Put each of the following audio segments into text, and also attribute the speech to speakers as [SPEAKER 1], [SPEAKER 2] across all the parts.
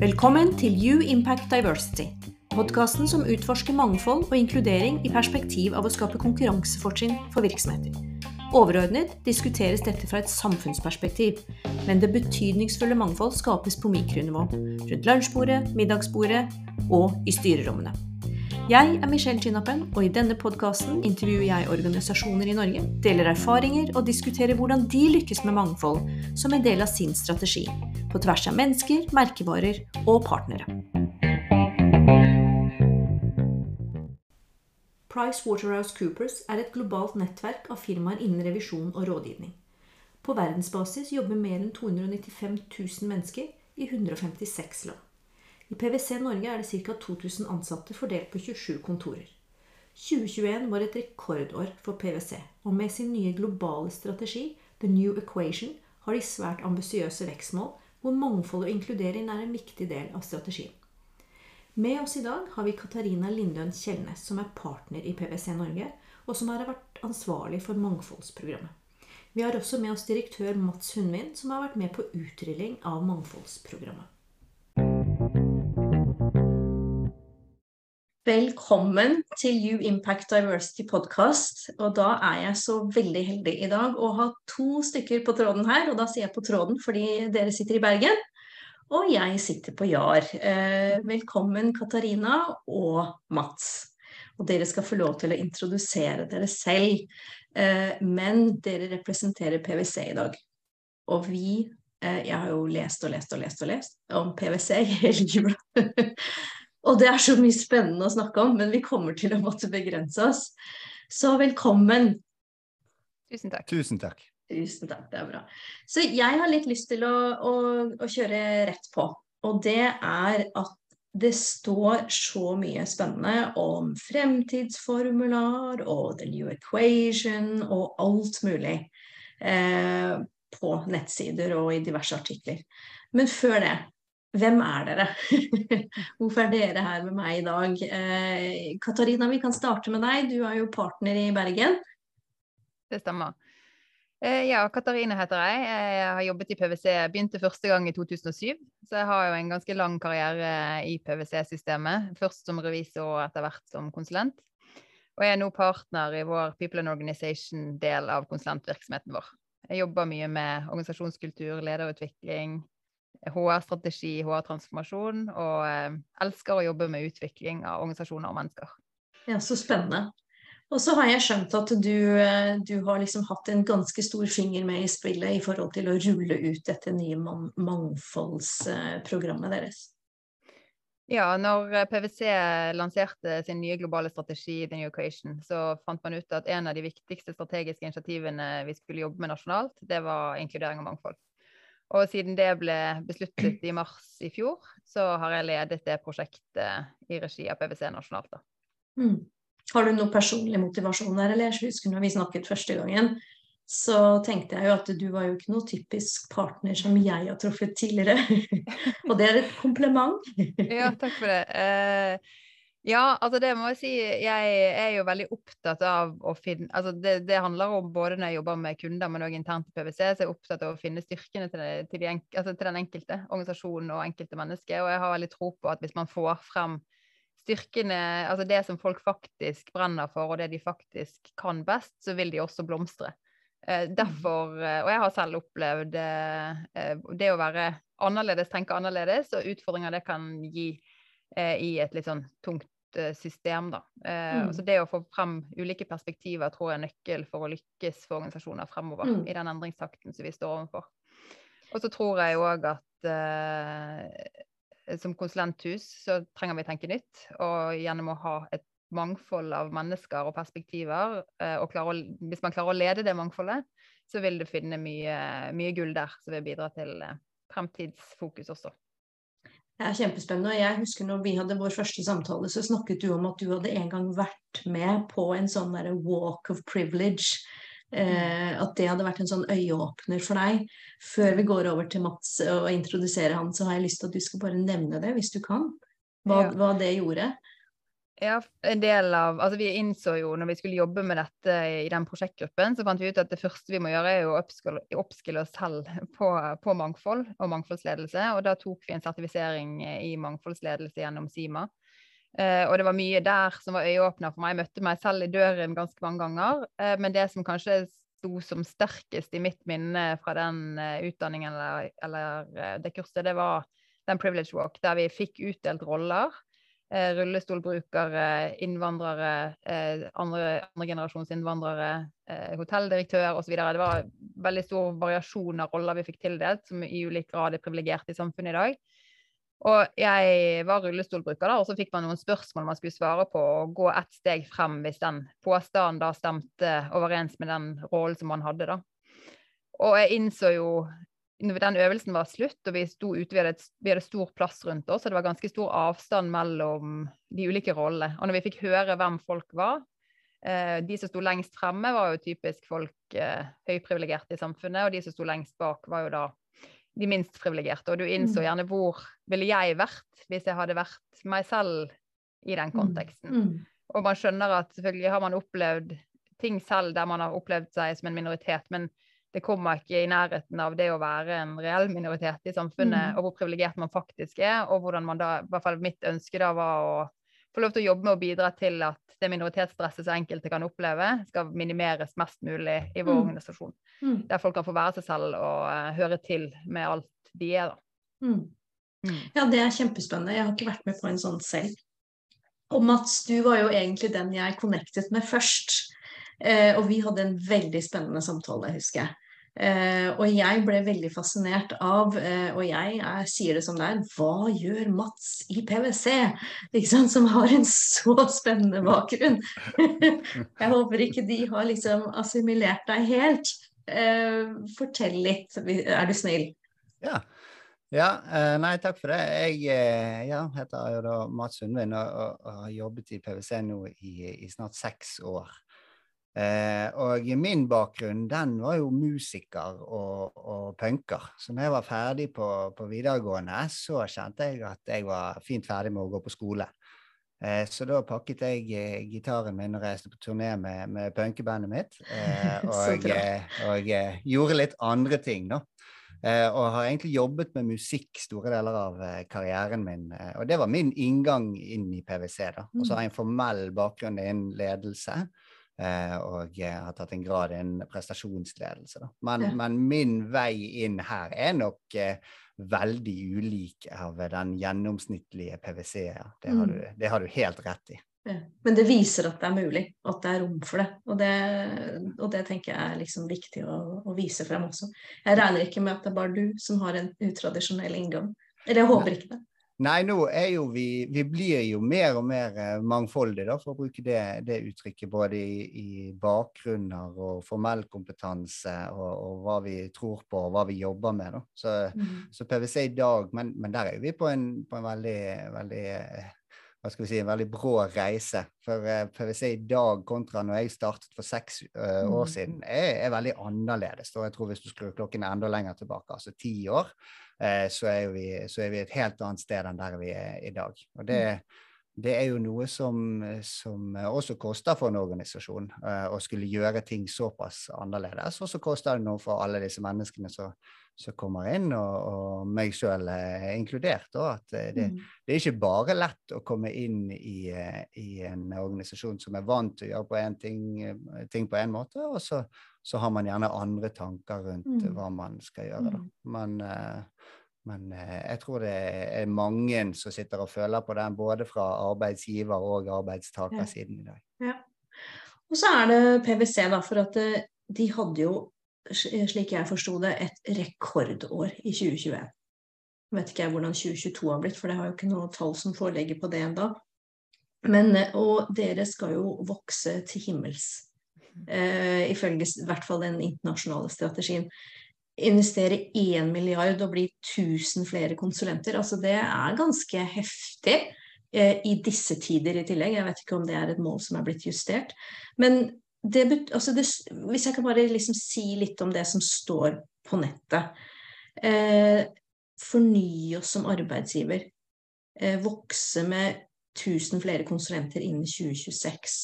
[SPEAKER 1] Velkommen til You Impact Diversity, podkasten som utforsker mangfold og inkludering i perspektiv av å skape konkurransefortrinn for virksomheter. Overordnet diskuteres dette fra et samfunnsperspektiv, men det betydningsfulle mangfold skapes på mikronivå, rundt lunsjbordet, middagsbordet og i styrerommene. Jeg er Michelle Chinappen, og i denne podkasten intervjuer jeg organisasjoner i Norge, deler erfaringer og diskuterer hvordan de lykkes med mangfold som en del av sin strategi, på tvers av mennesker, merkevarer og partnere. PricewaterhouseCoopers er et globalt nettverk av firmaer innen revisjon og rådgivning. På verdensbasis jobber mer enn 295 000 mennesker i 156 land. I PwC Norge er det ca. 2000 ansatte fordelt på 27 kontorer. 2021 var et rekordår for PwC, og med sin nye globale strategi, The New Equation, har de svært ambisiøse vekstmål, hvor mangfold og inkludering er en viktig del av strategien. Med oss i dag har vi Katarina Lindøen Kjellnes, som er partner i PwC Norge, og som har vært ansvarlig for mangfoldsprogrammet. Vi har også med oss direktør Mats Hundvin, som har vært med på utrulling av mangfoldsprogrammet. Velkommen til You Impact Diversity Podcast. Og da er jeg så veldig heldig i dag å ha to stykker på tråden her. Og da sier jeg på tråden fordi dere sitter i Bergen, og jeg sitter på Jar. Eh, velkommen Katarina og Mats. Og dere skal få lov til å introdusere dere selv. Eh, men dere representerer PwC i dag. Og vi eh, Jeg har jo lest og lest og lest og lest om PwC hele livet. Og det er så mye spennende å snakke om, men vi kommer til å måtte begrense oss. Så velkommen.
[SPEAKER 2] Tusen takk.
[SPEAKER 3] Tusen takk.
[SPEAKER 1] Tusen takk, det er bra. Så jeg har litt lyst til å, å, å kjøre rett på. Og det er at det står så mye spennende om fremtidsformular og the new equation og alt mulig eh, på nettsider og i diverse artikler. Men før det, hvem er dere? Hvorfor er dere her med meg i dag? Eh, Katarina, vi kan starte med deg. Du er jo partner i Bergen.
[SPEAKER 2] Det stemmer. Eh, ja, Katarina heter jeg. Jeg har jobbet i PwC. Begynte første gang i 2007. Så jeg har jo en ganske lang karriere i PwC-systemet. Først som revisor og etter hvert som konsulent. Og jeg er nå partner i vår People and Organization-del av konsulentvirksomheten vår. Jeg jobber mye med organisasjonskultur, lederutvikling, HR-strategi, HR-transformasjon, og eh, elsker å jobbe med utvikling av organisasjoner og mennesker.
[SPEAKER 1] Ja, Så spennende. Og så har jeg skjønt at du, eh, du, har liksom hatt en ganske stor finger med i spillet i forhold til å rulle ut dette nye mangfoldsprogrammet deres.
[SPEAKER 2] Ja, når eh, PwC lanserte sin nye globale strategi, The New Equation, så fant man ut at en av de viktigste strategiske initiativene vi skulle jobbe med nasjonalt, det var inkludering og mangfold. Og siden det ble besluttet i mars i fjor, så har jeg ledet det prosjektet i regi av PwC nasjonalt. Da.
[SPEAKER 1] Mm. Har du noe personlig motivasjon der, eller? Jeg husker når vi snakket første gangen, så tenkte jeg jo at du var jo ikke noe typisk partner som jeg har truffet tidligere. Og det er et kompliment.
[SPEAKER 2] ja, takk for det. Eh, ja, altså det må jeg si. Jeg er jo veldig opptatt av å finne altså det, det handler om både når jeg jobber med kunder, men òg internt i PwC, så er jeg opptatt av å finne styrkene til, det, til, de, altså til, den enkelte organisasjonen og enkelte menneske. Og jeg har veldig tro på at hvis man får frem styrkene, altså det som folk faktisk brenner for, og det de faktisk kan best, så vil de også blomstre. Eh, derfor, eh, og jeg har selv opplevd eh, det å være annerledes, tenke annerledes, og utfordringer det kan gi i et litt sånn tungt eh, system. Da. Eh, mm. Så det å få frem ulike perspektiver tror jeg er nøkkel for å lykkes for organisasjoner fremover mm. i den endringstakten som vi står overfor. Og så tror jeg òg at eh, som konsulenthus så trenger vi tenke nytt. Og gjennom å ha et mangfold av mennesker og perspektiver, eh, og å, hvis man klarer å lede det mangfoldet, så vil det finne mye, mye gull der som vil bidra til eh, fremtidsfokus også.
[SPEAKER 1] Er kjempespennende. og Jeg husker når vi hadde vår første samtale, så snakket du om at du hadde en gang vært med på en sånn der walk of privilege. Eh, at det hadde vært en sånn øyeåpner for deg. Før vi går over til Mats og introduserer han, så har jeg lyst til at du skal bare nevne det, hvis du kan. Hva, hva det gjorde.
[SPEAKER 2] Ja, en del av, altså Vi innså jo når vi skulle jobbe med dette i den prosjektgruppen, så fant vi ut at det første vi må gjøre, er å oppskille oss selv på, på, mangfold og mangfoldsledelse. Og da tok vi en sertifisering i mangfoldsledelse gjennom Sima. Eh, og det var mye der som var øyeåpner for meg. Jeg møtte meg selv i døren ganske mange ganger. Eh, men det som kanskje sto som sterkest i mitt minne fra den eh, utdanningen eller, eller uh, det kurset, det var den privilege walk, der vi fikk utdelt roller eh, rullestolbrukere, innvandrere, eh, andre, andre generasjons innvandrere, eh, hotelldirektør osv. Det var veldig stor variasjon av roller vi fikk tildelt, som i ulik grad er privilegerte i samfunnet i dag. Og jeg var rullestolbruker, da, og så fikk man noen spørsmål man skulle svare på, og gå ett steg frem hvis den påstanden da stemte overens med den rollen som man hadde. da. Og jeg innså jo når den øvelsen var slutt, og vi sto ute, vi hadde, vi hadde stor plass rundt oss, og det var ganske stor avstand mellom de ulike rollene. Og når vi fikk høre hvem folk var eh, De som sto lengst fremme, var jo typisk folk eh, høyprivilegerte i samfunnet, og de som sto lengst bak, var jo da de minst privilegerte. Og du innså mm. gjerne hvor ville jeg vært hvis jeg hadde vært meg selv i den mm. konteksten. Mm. Og man skjønner at selvfølgelig har man opplevd ting selv der man har opplevd seg som en minoritet, men det kommer ikke i nærheten av det å være en reell minoritet i samfunnet, mm. og hvor privilegert man faktisk er, og hvordan man da, i hvert fall mitt ønske da var å få lov til å jobbe med å bidra til at det minoritetsstresset som enkelte kan oppleve, skal minimeres mest mulig i vår mm. organisasjon. Mm. Der folk kan få være seg selv og uh, høre til med alt de er, da.
[SPEAKER 1] Mm. Mm. Ja, det er kjempespennende. Jeg har ikke vært med på en sånn selv. Og Mats, du var jo egentlig den jeg connectet med først. Eh, og vi hadde en veldig spennende samtale, husker jeg. Eh, og jeg ble veldig fascinert av, eh, og jeg, jeg, sier det som det er, hva gjør Mats i PwC? Som har en så spennende bakgrunn. jeg håper ikke de har liksom assimilert deg helt. Eh, fortell litt, er du snill?
[SPEAKER 3] Ja. Ja, eh, nei, takk for det. Jeg eh, ja, heter jo da Mats Sundvin og, og, og, har jobbet i PwC nå i, i snart seks år. Eh, og min bakgrunn den var jo musiker og, og punker. Så når jeg var ferdig på, på, videregående, så kjente jeg at jeg var fint ferdig med å gå på skole. Eh, så da pakket jeg eh, gitaren min og reiste på turné med, med punkebandet mitt. Eh, og, eh, og eh, gjorde litt andre ting, da. og har egentlig jobbet med musikk store deler av karrieren min. og det var min inngang inn i PwC. da. Og så har jeg en formell bakgrunn innen ledelse. Eh, og har tatt en grad innen prestasjonsledelse. Men, ja. men, min vei inn her er nok eh, veldig ulik av den gjennomsnittlige PwC-er. Det, har mm. du, det har du helt rett i.
[SPEAKER 1] Ja. Men det viser at det er mulig, at det er rom for det. Og det, og det tenker jeg er liksom viktig å, å, vise frem også. Jeg regner ikke med at det er bare du som har en utradisjonell inngang. Eller jeg håper ikke det.
[SPEAKER 3] Nei, nå er jo vi Vi blir jo mer og mer eh, mangfoldige, da, for å bruke det, det uttrykket. Både i, i, bakgrunner og formell kompetanse og, og, hva vi tror på og hva vi jobber med. Da. Så, mm. så PwC i dag, men, men, der er vi på en, på en veldig, veldig hva skal vi si, en veldig brå reise. For uh, eh, PwC i dag kontra når jeg startet for seks uh, år mm. siden, er, er, veldig annerledes. Og jeg tror hvis du skrur klokken enda lenger tilbake, altså ti år, uh, så er, vi, så, er vi, et helt annet sted enn der vi er i dag. Og det, det er jo noe som, som, også koster for en organisasjon, å skulle gjøre ting såpass annerledes. Og så koster det noe for alle disse menneskene som, som kommer inn, og, og meg sjøl inkludert. Og at det, mm. det, er ikke bare lett å komme inn i, i en organisasjon som er vant til å gjøre på en ting, ting på en måte, og så, så, har man gjerne andre tanker rundt mm. hva man skal gjøre. Da. Mm. Men men eh, jeg tror det er mange som sitter og føler på den, både fra arbeidsgiver- og arbeidstakersiden i dag.
[SPEAKER 1] Ja. Og så er det PwC, da, for at eh, de hadde jo, slik jeg forsto det, et rekordår i 2021. Jeg vet ikke jeg hvordan 2022 har blitt, for det har jo ikke noe tall som foreligger på det ennå. Men, eh, og dere skal jo vokse til himmels, eh, ifølge i hvert fall den internasjonale strategien investere 1 milliard og bli 1000 flere konsulenter. Altså det er ganske heftig eh, i disse tider i tillegg. Jeg vet ikke om det er et mål som er blitt justert. Men det, altså det, hvis jeg kan bare liksom si litt om det som står på nettet. Eh, forny oss som arbeidsgiver. Eh, vokse med 1000 flere konsulenter innen 2026.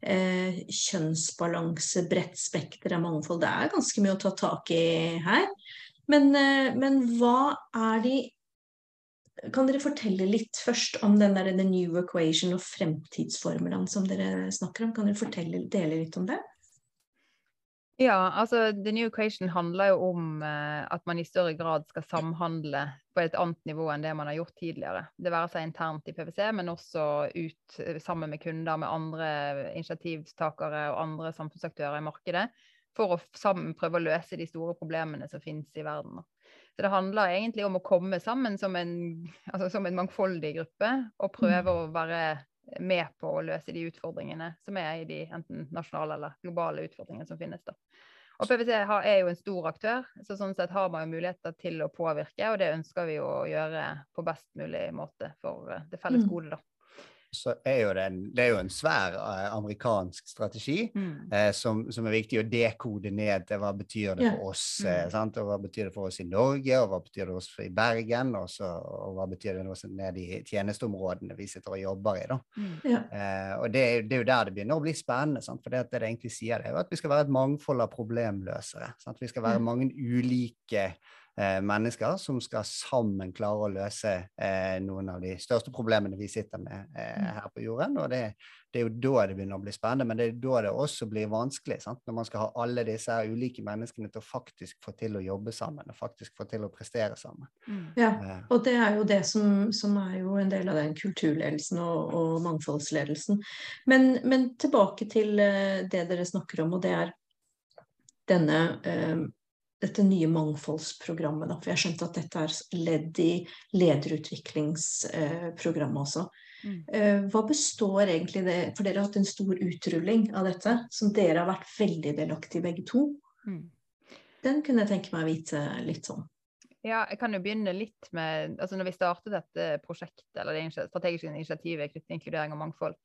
[SPEAKER 1] Eh, kjønnsbalanse, bredt spekter av mangfold. Det er ganske mye å ta tak i her. Men, eh, men hva er de Kan dere fortelle litt først om den der The New Equation og fremtidsformelen som dere snakker om? Kan dere fortelle, dele litt om det?
[SPEAKER 2] Ja, altså The New Equation handler jo om eh, at man i større grad skal samhandle på et annet nivå enn det man har gjort tidligere. Det være seg internt i PwC, men også ut eh, sammen med kunder, med andre initiativtakere og andre samfunnsaktører i markedet, for å sammen prøve å løse de store problemene som finnes i verden. Så det handler egentlig om å komme sammen som en, altså som en mangfoldig gruppe og prøve mm. å være med på å løse de utfordringene som er i de enten nasjonale eller globale utfordringene som finnes. da. Og PwC er jo en stor aktør, så sånn sett har man jo muligheter til å påvirke, og det ønsker vi å gjøre på best mulig måte for det felles mm. gode. da
[SPEAKER 3] så er jo det, en, det er jo en svær uh, amerikansk strategi mm. eh, som, som, er viktig å dekode ned til hva betyr det for oss. Eh, sant? og Hva betyr det for oss i Norge, og hva betyr det for oss i Bergen, og, så, og hva betyr det for oss ned i tjenesteområdene vi sitter og jobber i. da. Mm. Eh, og det, det, er jo der det begynner å bli spennende. Sant? For det, det, det egentlig sier, det er jo at vi skal være et mangfold av problemløsere. Sant? Vi skal være mange ulike eh, mennesker som skal sammen klare å løse eh, noen av de største problemene vi sitter med eh, mm. her på jorden. og det, det, er jo da det begynner å bli spennende, men det er da det også blir vanskelig. Sant? Når man skal ha alle disse ulike menneskene til å faktisk få til å jobbe sammen og faktisk få til å prestere sammen.
[SPEAKER 1] Mm. Ja, eh. og det er jo det som, som, er jo en del av den kulturledelsen og, og mangfoldsledelsen. Men, men, tilbake til eh, det dere snakker om, og det er denne eh, dette nye mangfoldsprogrammet. Da. For jeg skjønte at dette er ledd i lederutviklingsprogrammet også. Mm. Eh, hva består egentlig det For dere har hatt en stor utrulling av dette, som dere har vært veldig delaktige begge to. Mm. Den kunne jeg tenke meg å vite litt om.
[SPEAKER 2] Ja, jeg kan jo begynne litt med altså Når vi startet dette prosjektet, eller det strategiske initiativet knyttet til inkludering og mangfold,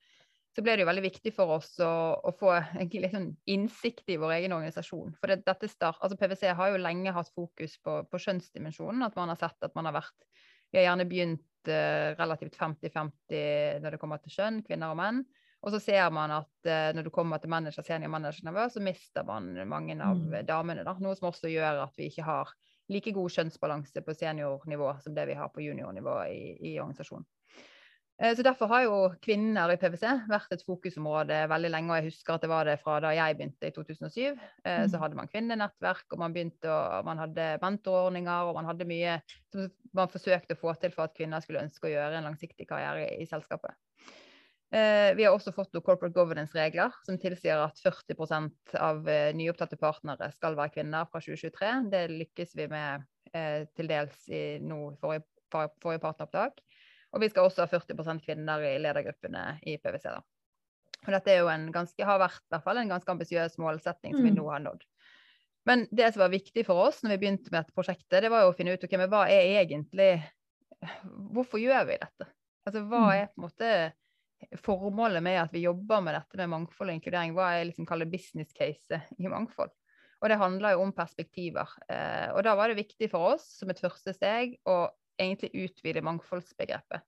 [SPEAKER 2] så ble det jo veldig viktig for oss å, å få liksom innsikt i vår egen organisasjon. For det, dette start, altså PwC har jo lenge hatt fokus på, på kjønnsdimensjonen. At man har sett at man har vært Vi har gjerne begynt uh, relativt 50-50 når det kommer til kjønn, kvinner og menn. Og så ser man at uh, når det kommer til manager, senior manager-nivå, så mister man mange av mm. damene. Da. Noe som også gjør at vi ikke har like god kjønnsbalanse på seniornivå som det vi har på juniornivå i, i organisasjonen. Eh, så Derfor har jo kvinner i PwC vært et fokusområde veldig lenge. og Jeg husker at det var det fra da jeg begynte i 2007. Eh, så mm. hadde man kvinnenettverk, og man begynte å, man hadde mentorordninger, og man hadde mye som man forsøkte å få til for at kvinner skulle ønske å gjøre en langsiktig karriere i, i selskapet. Eh, vi har også fått noen corporate governance-regler som tilsier at 40% av nyopptatte partnere skal være kvinner fra 2023. Det lykkes vi med til dels i nå forrige, forrige partneropptak. Og vi skal også ha 40% kvinner i ledergruppene i PwC. da. Og dette ganske, har vært i hvert fall en ganske ambisiøs målsetting som vi mm. nå har nådd. Men det som var viktig for oss når vi begynte med dette prosjektet, det var jo å finne ut okay, men hva er egentlig Hvorfor gjør vi dette? Altså, Hva mm. er på en måte formålet med at vi jobber med dette med mangfold og inkludering? Hva er liksom kaller business case i mangfold? Og det handler jo om perspektiver. Eh, og da var det viktig for oss som et første steg å egentlig utvide mangfoldsbegrepet.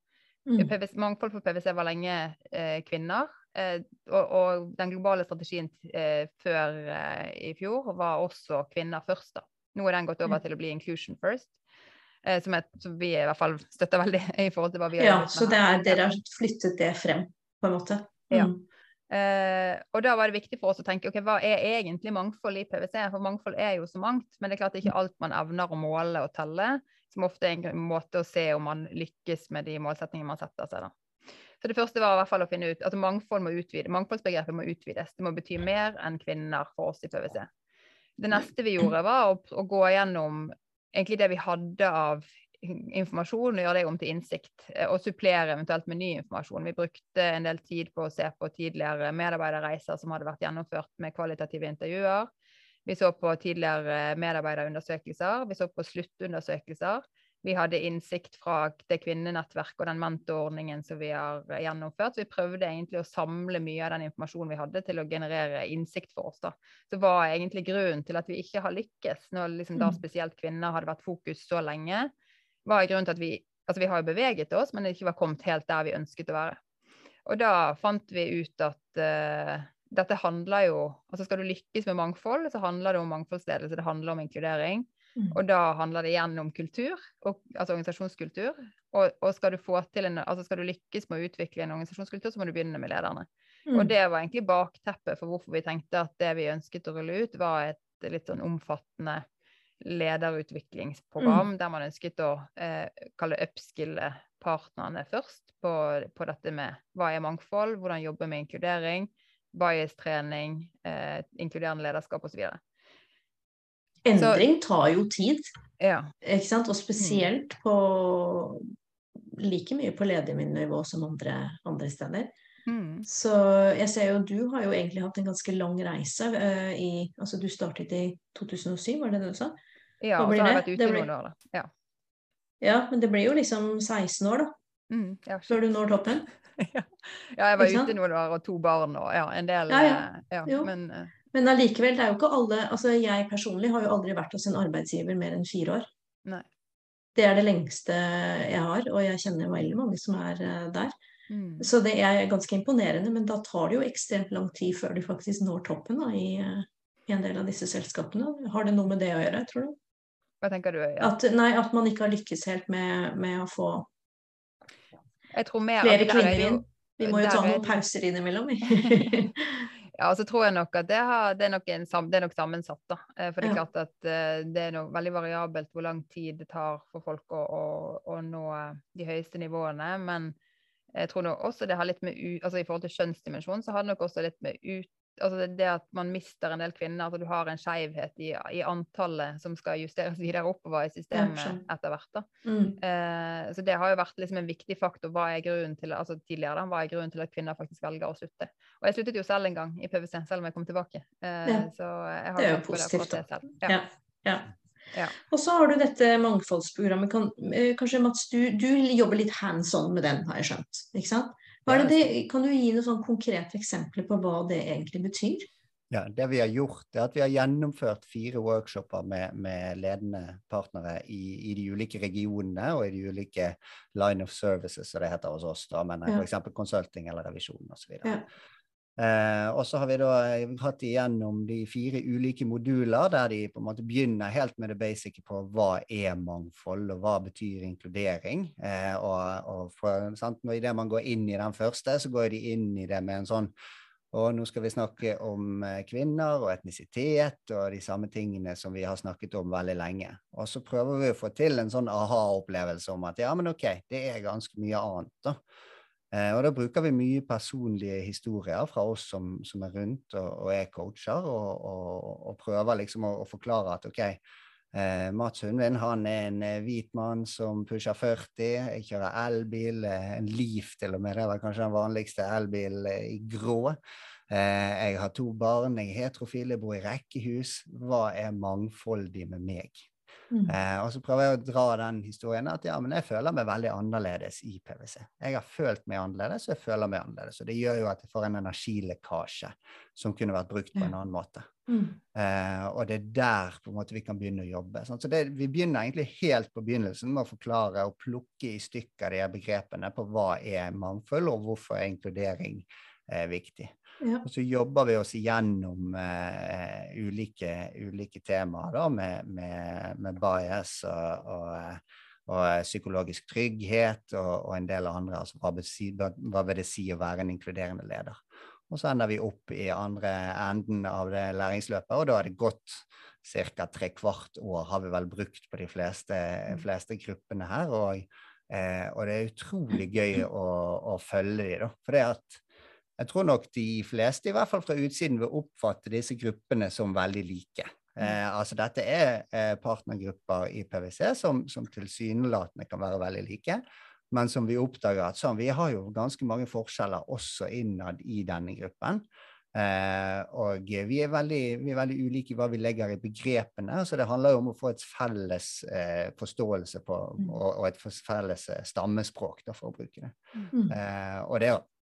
[SPEAKER 2] Mm. PVC, mangfold for PwC var lenge eh, kvinner. Eh, og, og, den globale strategien eh, før eh, i fjor var også kvinner først. da. Nå er den gått over til å bli inclusion first. Eh, som, et, som, vi i hvert fall støtter veldig i forhold til hva vi har.
[SPEAKER 1] Ja, så er, dere har flyttet det frem, på en måte? Mm. Ja.
[SPEAKER 2] Uh, og da var det viktig for oss å tenke ok, hva er egentlig mangfold i PwC? For mangfold er jo så mangt, men det er klart det er ikke alt man evner å måle og telle som ofte er en måte å se om man lykkes med de målsettingene man setter seg. da. Så det første var i hvert fall å finne ut at mangfold må utvide, mangfoldsbegrepet må utvides. Det må bety mer enn kvinner for oss i PwC. Det neste vi gjorde, var å, å gå gjennom egentlig det vi hadde av informasjon, og gjøre det om til innsikt. Eh, og supplere eventuelt med ny informasjon. Vi brukte en del tid på å se på tidligere medarbeiderreiser som hadde vært gjennomført med kvalitative intervjuer. Vi så på tidligere medarbeiderundersøkelser, vi så på sluttundersøkelser. Vi hadde innsikt fra det kvinnenettverket og den mentorordningen som vi har gjennomført. Så Vi prøvde egentlig å samle mye av den informasjonen vi hadde, til å generere innsikt for oss. da. Så hva er egentlig grunnen til at vi ikke har lykkes, når liksom da mm. spesielt kvinner hadde vært fokus så lenge? Hva er grunnen til at vi Altså vi har jo beveget oss, men ikke var kommet helt der vi ønsket å være. Og da fant vi ut at uh, dette handler jo altså Skal du lykkes med mangfold, så handler det om mangfoldsledelse, det handler om inkludering. Mm. Og da handler det igjen om kultur, og, altså organisasjonskultur. Og, og, skal du få til en, altså skal du lykkes med å utvikle en organisasjonskultur, så må du begynne med lederne. Mm. Og det var egentlig bakteppet for hvorfor vi tenkte at det vi ønsket å rulle ut, var et litt sånn omfattende lederutviklingsprogram mm. der man ønsket å eh, kalle upskille partnerne først på, på, dette med hva er mangfold, hvordan jobbe med inkludering, bias-trening, eh, inkluderende lederskap osv.
[SPEAKER 1] Endring tar jo tid,
[SPEAKER 2] ja.
[SPEAKER 1] ikke sant? og spesielt mm. på like mye på ledernivå som andre, andre steder. Mm. Så jeg ser jo du har jo egentlig hatt en ganske lang reise. Uh, i, altså Du startet i 2007, var det det du sa?
[SPEAKER 2] Ja, og så har jeg vært ute i noen år, da. Ja.
[SPEAKER 1] ja, men det blir jo liksom 16 år, da.
[SPEAKER 2] Mm, ja,
[SPEAKER 1] før du når toppen.
[SPEAKER 2] ja. jeg var ute noen år og to barn og ja, en del
[SPEAKER 1] ja, ja.
[SPEAKER 2] Eh, men, uh,
[SPEAKER 1] men allikevel, det er jo ikke alle altså Jeg personlig har jo aldri vært hos en arbeidsgiver mer enn fire år.
[SPEAKER 2] Nei.
[SPEAKER 1] Det er det lengste jeg har, og jeg kjenner veldig mange som er uh, der. Mm. Så det er ganske imponerende, men da tar det jo ekstremt lang tid før du faktisk når toppen da, i, i, en del av disse selskapene. Har det noe med det å gjøre, tror du?
[SPEAKER 2] Hva tenker du?
[SPEAKER 1] Ja. At, nei, at man ikke har lykkes helt med, med å få
[SPEAKER 2] mer,
[SPEAKER 1] flere kvinner inn. Vi må jo ta noen pauser innimellom.
[SPEAKER 2] Ja, og så tror jeg nok at det, har, det, er, nok en, det er, nok sammensatt. da. Eh, for det er klart at uh, det er noe veldig variabelt hvor lang tid det tar for folk å, å, å nå de høyeste nivåene. Men jeg tror nok også det har litt med altså I forhold til kjønnsdimensjon så har det nok også litt med ut, altså det, det, at man mister en del kvinner, altså du har en skeivhet i, i, antallet som skal justeres videre oppover i systemet etter hvert. da. Mm. Eh, så det har jo vært liksom en viktig faktor. Hva er grunnen til, altså tidligere da, hva er grunnen til at kvinner faktisk velger å slutte? Og jeg sluttet jo selv en gang i PwC, selv om jeg kom tilbake. Eh, ja. Så jeg har
[SPEAKER 1] det er jo positivt. Det selv.
[SPEAKER 2] Ja.
[SPEAKER 1] ja. ja. Ja. Og så har du dette mangfoldsprogrammet. Kan, eh, kanskje Mats, du, du, jobber litt hands on med den, har jeg skjønt? ikke sant? Det, kan du gi noen sånn konkrete eksempler på hva det egentlig betyr?
[SPEAKER 3] Ja, Det vi har gjort, er at vi har gjennomført fire workshoper med, med ledende partnere i, i, de ulike regionene og i de ulike line of services, som det heter hos oss. da, men ja. F.eks. consulting eller revisjon osv. Ja. Eh, og så har vi da eh, hatt igjennom de fire ulike moduler, der de på en måte begynner helt med det basice på hva er mangfold, og hva betyr inkludering. Eh, og, og for, sant, Idet man går inn i den første, så går de inn i det med en sånn og nå skal vi snakke om eh, kvinner og etnisitet og de samme tingene som vi har snakket om veldig lenge. Og så prøver vi å få til en sånn aha-opplevelse om at ja, men OK, det er ganske mye annet, da. Eh, og da bruker vi mye personlige historier fra oss som, som er rundt og, og er coacher, og, og, og prøver liksom å, å, forklare at OK, eh, Mats Hundvin han er en eh, hvit mann som pusher 40, jeg kjører elbil, eh, en Leaf til og med, det var kanskje den vanligste elbil i grå. Eh, jeg har to barn, jeg er heterofil, jeg bor i rekkehus. Hva er mangfoldig med meg? Mm. Eh, og så prøver jeg å dra den historien at ja, men jeg føler meg veldig annerledes i PwC. Jeg har følt meg annerledes, og jeg føler meg annerledes. Og det gjør jo at jeg får en energilekkasje som kunne vært brukt på en annen måte. Mm. Eh, og det er der på en måte vi kan begynne å jobbe. Sånn. Så det, vi begynner egentlig helt på begynnelsen med å forklare og plukke i stykker de begrepene på hva er mangfold, og hvorfor er inkludering eh, viktig. Ja. Og så jobber vi oss igjennom uh, ulike, ulike, temaer da, med, med, med bias og, og, og, psykologisk trygghet og, og, en del andre. Altså hva, si, hva vil det si å være en inkluderende leder? Og så ender vi opp i andre enden av det læringsløpet, og da har det gått ca. tre kvart år har vi vel brukt på de fleste, mm. fleste gruppene her. Og, uh, og, det er utrolig gøy å, å følge de da. For det at jeg tror nok de fleste, i hvert fall fra utsiden, vil oppfatte disse gruppene som veldig like. Mm. Eh, altså dette er eh, partnergrupper i PwC som, som tilsynelatende kan være veldig like, men som vi oppdager at sånn, vi har jo ganske mange forskjeller også innad i denne gruppen. Eh, og vi er, veldig, vi er, veldig, ulike i hva vi legger i begrepene. så Det handler jo om å få et felles eh, forståelse på, mm. og, og, et felles stammespråk, da, for å bruke det. Mm. Eh, og det Eh,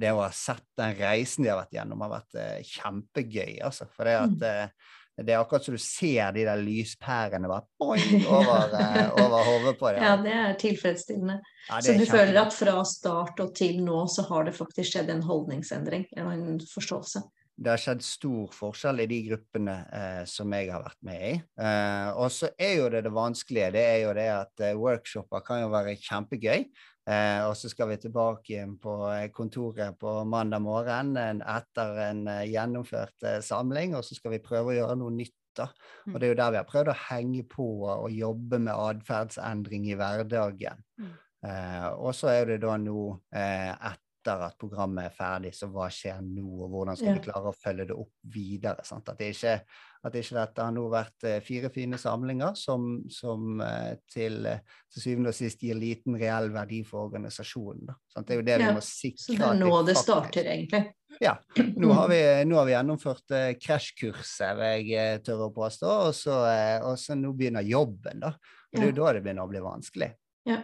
[SPEAKER 3] det å ha sett den reisen de har vært gjennom, har vært eh, kjempegøy. Altså. For det, at, mm. eh, det er akkurat som du ser de der lyspærene bare boing, over, eh, over hodet på deg.
[SPEAKER 4] Ja, det er tilfredsstillende.
[SPEAKER 3] Ja, det
[SPEAKER 4] Så
[SPEAKER 3] er
[SPEAKER 4] du føler at fra start og til nå så har det faktisk skjedd en holdningsendring, en forståelse.
[SPEAKER 3] Det har skjedd stor forskjell i de gruppene eh, som jeg har vært med i. Eh, og så er jo det det vanskelige, det er jo det at eh, workshoper kan jo være kjempegøy. Eh, og så skal vi tilbake igjen på eh, kontoret på mandag morgen en, etter en eh, gjennomført samling, og så skal vi prøve å gjøre noe nytt. da. Og det er jo der vi har prøvd å henge på og jobbe med atferdsendring i hverdagen.
[SPEAKER 2] Mm.
[SPEAKER 3] Eh, og så er det da nå eh, etter at programmet er ferdig, så hva skjer nå, og hvordan skal vi klare å følge det opp videre? Sant? At, det ikke, at ikke dette har nå vært eh, fire fine samlinger som, som eh, til, eh, til syvende og sist gir liten reell verdi for organisasjonen. Sant? Det er jo det
[SPEAKER 4] Ja,
[SPEAKER 3] vi må sikre.
[SPEAKER 4] Så det er nå det starter, egentlig.
[SPEAKER 3] Ja. Nå har vi, nå har vi gjennomført krasjkurset, vil jeg tørre å påstå, og så, og så nå begynner jobben, da. Og det er jo da det begynner å bli vanskelig.
[SPEAKER 4] Ja.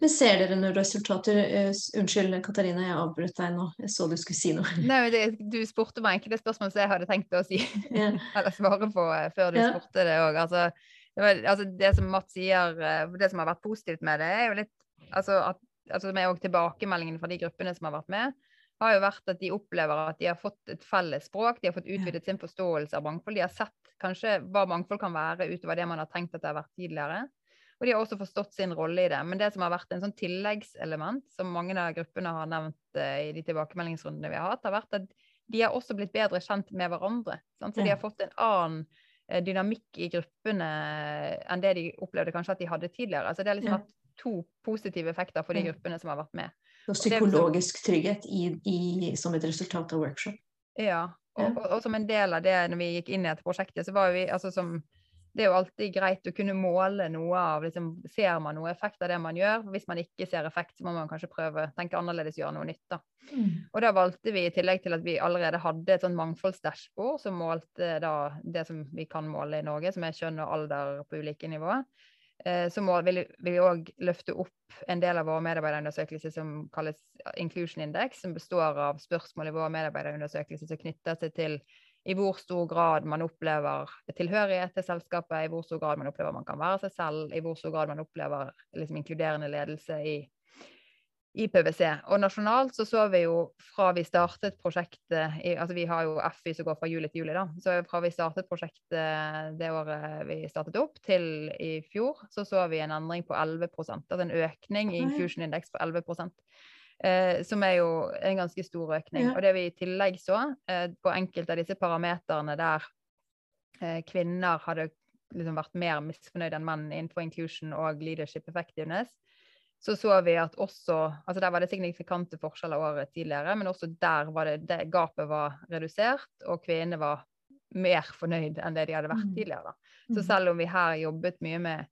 [SPEAKER 4] Men ser dere noen resultater? Eh, Unnskyld, Katarina, jeg avbrøt deg nå. Jeg så du skulle si noe.
[SPEAKER 2] Nei, det, du spurte meg ikke det spørsmålet som jeg hadde tenkt å si,
[SPEAKER 4] Ja.
[SPEAKER 2] eller svare på eh, før du
[SPEAKER 4] Ja.
[SPEAKER 2] spurte det òg. Altså, det, altså, det som Matt sier, eh, det som har vært positivt med det, er jo litt altså, at, altså, med tilbakemeldingene fra de gruppene som har vært med, har jo vært at de opplever at de har fått et felles språk, de har fått utvidet sin forståelse av mangfold. De har sett kanskje hva mangfold kan være utover det man har tenkt at det har vært tidligere. Og de har også forstått sin rolle i det. Men det som har vært en sånn tilleggselement, som mange av gruppene har nevnt eh, i de tilbakemeldingsrundene vi har hatt, har vært at de har også blitt bedre kjent med hverandre. Sant? Så de har fått en annen eh, dynamikk i gruppene enn det de opplevde kanskje at de hadde tidligere. Altså det har liksom hatt to positive effekter for de gruppene som har vært med.
[SPEAKER 4] Og
[SPEAKER 2] er
[SPEAKER 4] psykologisk trygghet i, i, som et resultat av workshop.
[SPEAKER 2] Ja, og, og, og som en del av det når vi gikk inn i dette prosjektet, så var vi altså som det er jo alltid greit å kunne måle noe av liksom, Ser man noe effekt av det man gjør? Hvis man ikke ser effekt, så må man kanskje prøve å tenke annerledes, gjøre noe nytt. da. Og da valgte vi, i tillegg til at vi allerede hadde et sånn mangfoldsdashbord som målte da det som vi kan måle i Norge, som er kjønn og alder på ulike nivåer, eh, så må, vil vil vi òg løfte opp en del av vår medarbeiderundersøkelse som kalles Inclusion Index, som består av spørsmål i vår medarbeiderundersøkelse som knytter seg til i hvor stor grad man opplever tilhørighet til selskapet, i hvor stor grad man opplever man kan være seg selv, i hvor stor grad man opplever liksom, inkluderende ledelse i, i PwC. Og nasjonalt så så vi jo fra vi startet prosjektet i, altså Vi har jo FI som går fra juli til juli, da. Så fra vi startet prosjektet det året vi startet opp, til i fjor, så så vi en endring på 11% Altså en økning i
[SPEAKER 4] Infusion.
[SPEAKER 2] Inclusion Index på 11 Eh, som er jo en ganske stor økning.
[SPEAKER 4] Ja.
[SPEAKER 2] Og det vi i tillegg så, eh, på enkelte av disse parameterne der eh, kvinner hadde liksom vært mer misfornøyd enn menn innenfor inclusion og leadership effectiveness, så så vi at også altså Der var det signifikante forskjeller året tidligere, men også der var det, det gapet var redusert, og kvinnene var mer fornøyd enn det de hadde vært
[SPEAKER 4] Mm.
[SPEAKER 2] tidligere.
[SPEAKER 4] Da.
[SPEAKER 2] Så selv om vi her jobbet mye med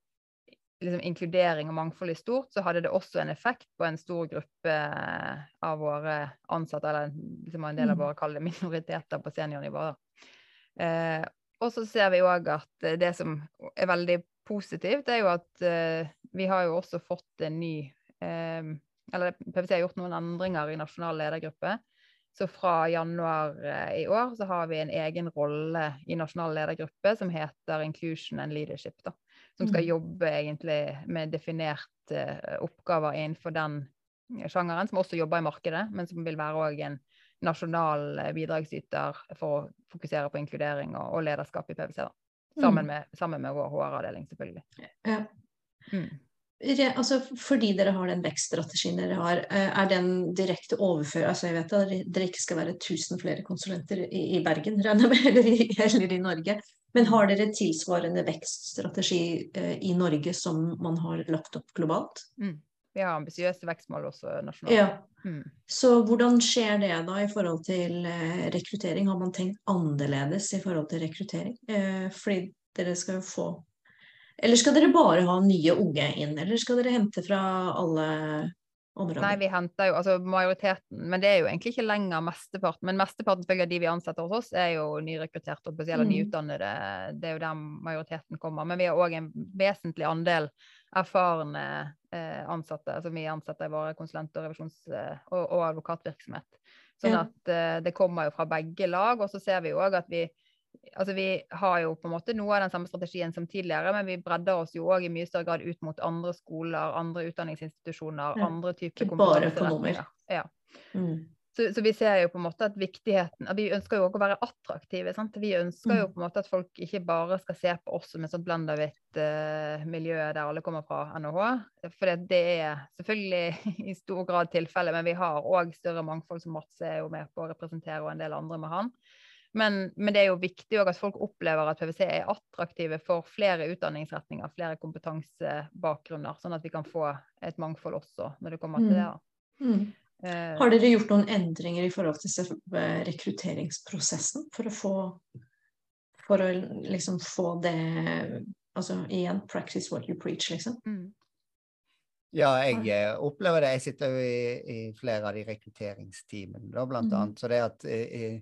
[SPEAKER 2] liksom, inkludering og mangfold i stort, så hadde det også en effekt på en stor gruppe eh, av våre ansatte, eller liksom en del av
[SPEAKER 4] Mm.
[SPEAKER 2] våre kalde minoriteter på seniornivå. Eh, og så ser vi òg at eh, det som er veldig positivt, er jo at eh, vi har jo også fått en ny eh, Eller PwC har gjort noen endringer i nasjonal ledergruppe. Så fra januar eh, i år så har vi en egen rolle i nasjonal ledergruppe som heter Inclusion and Leadership. da, Som skal
[SPEAKER 4] Mm.
[SPEAKER 2] jobbe egentlig med definerte eh, oppgaver innenfor den sjangeren, som også jobber i markedet, men som vil være òg en nasjonal eh, bidragsyter for å fokusere på inkludering og, og lederskap i PwC. Sammen,
[SPEAKER 4] Mm.
[SPEAKER 2] med, sammen med vår HR-avdeling, selvfølgelig.
[SPEAKER 4] Ja.
[SPEAKER 2] Mm.
[SPEAKER 4] Altså, fordi dere har den vekststrategien dere har, eh, er den direkte overført Altså, jeg vet at dere- dere ikke skal være 1000 flere konsulenter i, i Bergen, regner jeg med, eller i, eller i Norge. Men har dere tilsvarende vekststrategi eh, i Norge som man har lagt opp globalt?
[SPEAKER 2] Mm. Vi har ambisiøse vekstmål også nasjonalt.
[SPEAKER 4] Ja.
[SPEAKER 2] Mm.
[SPEAKER 4] Så hvordan skjer det da i forhold til eh, rekruttering? Har man tenkt annerledes i forhold til rekruttering? Eh, fordi dere skal jo få Eller skal dere bare ha nye unge inn, eller skal dere hente fra alle områder?
[SPEAKER 2] Nei, vi henter jo altså majoriteten, men det er jo egentlig ikke lenger mesteparten. Men mesteparten selvfølgelig av de vi ansetter hos oss, er jo nyrekrutterte og spesielt
[SPEAKER 4] Mm.
[SPEAKER 2] nyutdannede. Det er jo der majoriteten kommer. Men vi har òg en vesentlig andel erfarne eh, ansatte, som vi ansetter i våre konsulent- og revisjons- eh, og, og advokatvirksomhet. Sånn at eh, det kommer jo fra begge lag. Og så ser vi jo òg at vi altså vi har jo på en måte noe av den samme strategien som tidligere, men vi bredder oss jo òg i mye større grad ut mot andre skoler, andre utdanningsinstitusjoner,
[SPEAKER 4] Ja,
[SPEAKER 2] andre typer kompetanseretninger. Ja.
[SPEAKER 4] Mm.
[SPEAKER 2] Så, så vi ser jo på en måte at viktigheten at Vi ønsker jo også å være attraktive. Sant? Vi ønsker jo
[SPEAKER 4] Mm.
[SPEAKER 2] på en måte at folk ikke bare skal se på oss som et sånt blanda hvitt eh, miljø der alle kommer fra NHH. For det, det er selvfølgelig i stor grad tilfellet, men vi har òg større mangfold, som Mats er jo med på å representere, og en del andre med han. Men, men det er jo viktig at folk opplever at PwC er attraktive for flere utdanningsretninger, flere kompetansebakgrunner, sånn at vi kan få et mangfold også når det kommer til det. da.
[SPEAKER 4] Mm.
[SPEAKER 2] Eh,
[SPEAKER 4] Har dere gjort noen endringer i forhold til eh, rekrutteringsprosessen for å få For å liksom få det Altså igjen, practice what you preach, liksom.
[SPEAKER 2] mm.
[SPEAKER 3] Ja, jeg eh, opplever det. Jeg sitter jo i, i flere av de rekrutteringsteamene, da, blant
[SPEAKER 4] mm.
[SPEAKER 3] annet. Så det at, eh,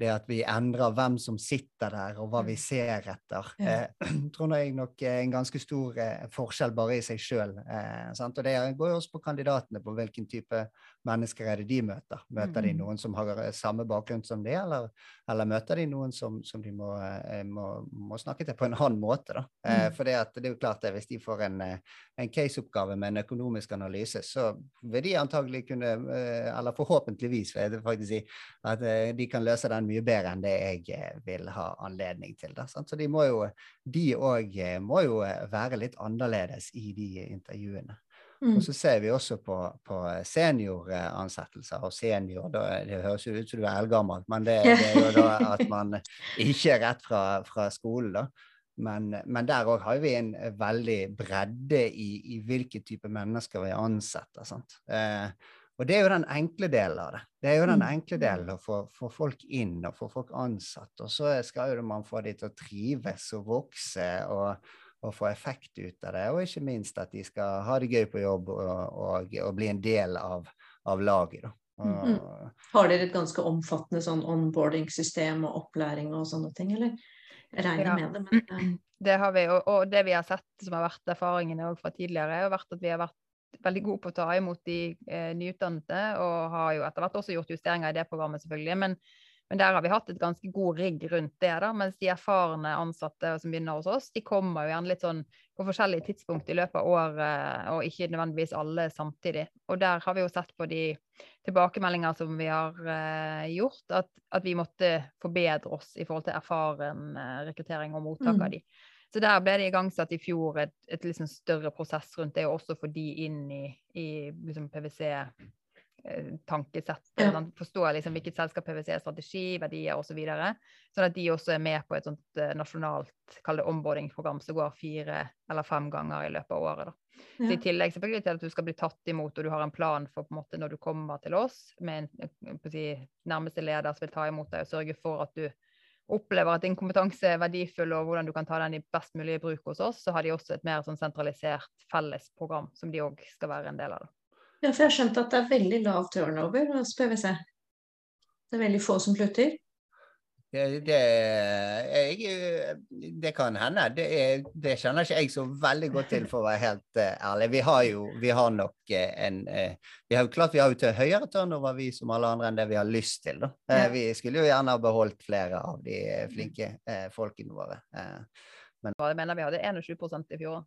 [SPEAKER 3] det at vi endrer hvem som sitter der, og hva vi
[SPEAKER 2] Mm.
[SPEAKER 3] ser etter,
[SPEAKER 4] Ja.
[SPEAKER 3] eh, tror jeg nok er en ganske stor eh, forskjell bare i seg sjøl. Eh, og det går jo også på kandidatene, på hvilken type mennesker er det de møter. Møter de
[SPEAKER 4] Mhm.
[SPEAKER 3] noen som har eh, samme bakgrunn som det, eller, eller møter de noen som, som de må, eh, må, må snakke til på en annen måte? Da? Eh,
[SPEAKER 4] Mm.
[SPEAKER 3] for det, at det er jo klart at hvis de får en en caseoppgave med en økonomisk analyse, så vil de antagelig kunne, eller forhåpentligvis, vil jeg faktisk si, at de kan løse den mye bedre enn det jeg vil ha anledning til. Da, sant? Så de må jo de òg må jo være litt annerledes i de intervjuene.
[SPEAKER 4] Mm.
[SPEAKER 3] Og så ser vi også på, på senioransettelser og senior. Da, det høres jo ut som du er eldgammel, men det, det er jo da at man ikke er rett fra, fra skolen, da. Men, men der òg har vi en veldig bredde i, i hvilke type mennesker vi ansetter. Sant? Eh, og det er jo den enkle delen av det. Det er jo den
[SPEAKER 4] Mm.
[SPEAKER 3] enkle delen å få, få folk inn og få folk ansatt. Og så skal jo man få de til å trives og vokse og, og få effekt ut av det. Og ikke minst at de skal ha det gøy på jobb og, og, og bli en del av, av laget. Da. Og,
[SPEAKER 4] Mm. Har dere et ganske omfattende sånn onboarding-system og opplæring og sånne ting, eller? Jeg regner
[SPEAKER 2] Ja.
[SPEAKER 4] med det, men ja.
[SPEAKER 2] Det har vi, og, og det vi har sett som har vært erfaringene fra tidligere, har vært at vi har vært veldig gode på å ta imot de eh, nyutdannede, og har jo etter hvert også gjort justeringer i det programmet, selvfølgelig. Men, men der har vi hatt et ganske god rigg rundt det, da, mens de erfarne ansatte som begynner hos oss, de kommer jo gjerne litt sånn på forskjellige tidspunkt i løpet av året, og ikke nødvendigvis alle samtidig. Og der har vi jo sett på de tilbakemeldinger som vi har uh, gjort, at, at vi måtte forbedre oss i forhold til erfaren eh, rekruttering og mottak
[SPEAKER 4] Mm.
[SPEAKER 2] av de. Så der ble det igangsatt i fjor et, et liksom større prosess rundt det, og også få de inn i, i liksom PwC tankesett.
[SPEAKER 4] Ja.
[SPEAKER 2] sånn, forstår liksom hvilket selskap PwC er strategi, verdier osv. Så videre, sånn at de også er med på et sånt eh, nasjonalt kall det onboarding-program som går fire eller fem ganger i løpet av året. da. Så I tillegg selvfølgelig til at du skal bli tatt imot, og du har en plan for på en måte når du kommer til oss, med en eh, si, nærmeste leder som vil ta imot deg og sørge for at du opplever at din kompetanse er verdifull, og hvordan du kan ta den i best mulig bruk hos oss, så har de også et mer sånn sentralisert felles program som de òg skal være en del av. da.
[SPEAKER 4] Ja, for jeg har skjønt at det er veldig lav turnover hos PwC. Det er veldig få som slutter.
[SPEAKER 3] Det, det, jeg, det kan hende. Det, er, det kjenner ikke jeg så veldig godt til, for å være helt eh, ærlig. Vi har jo vi har nok eh, en eh, vi har, jo Klart vi har jo til høyere turnover vi som alle andre enn det vi har lyst til. Da.
[SPEAKER 4] Ja.
[SPEAKER 3] Vi skulle jo gjerne ha beholdt flere av de flinke folkene våre.
[SPEAKER 2] Men Jeg mener vi hadde 21% i fjor.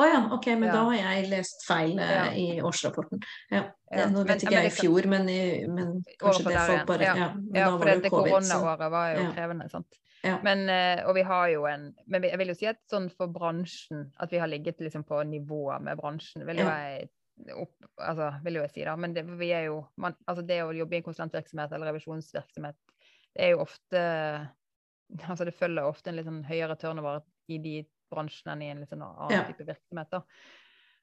[SPEAKER 4] Å ja, ok, men
[SPEAKER 2] Ja.
[SPEAKER 4] da har jeg lest feil eh,
[SPEAKER 2] Ja.
[SPEAKER 4] i årsrapporten. Ja.
[SPEAKER 2] Ja,
[SPEAKER 4] Nå
[SPEAKER 2] men-
[SPEAKER 4] vet ikke jeg i fjor, men, i, men kanskje det folk bare
[SPEAKER 2] ja.
[SPEAKER 4] Ja, men
[SPEAKER 2] for
[SPEAKER 4] var det covid,
[SPEAKER 2] koronaåret var jo krevende. sant?
[SPEAKER 4] Ja.
[SPEAKER 2] Men, eh, og vi har jo en Men jeg vil jo si at sånn for bransjen, at vi har ligget liksom på nivået med bransjen, vil jo jeg opp, altså, vil jo jeg si da, men det, vi er jo, man, altså det å jobbe i en konsulentvirksomhet eller revisjonsvirksomhet, det er jo ofte altså Det følger ofte en litt sånn høyere turnover i de bransjene enn i en sånn annen
[SPEAKER 4] Ja.
[SPEAKER 2] type virksomhet.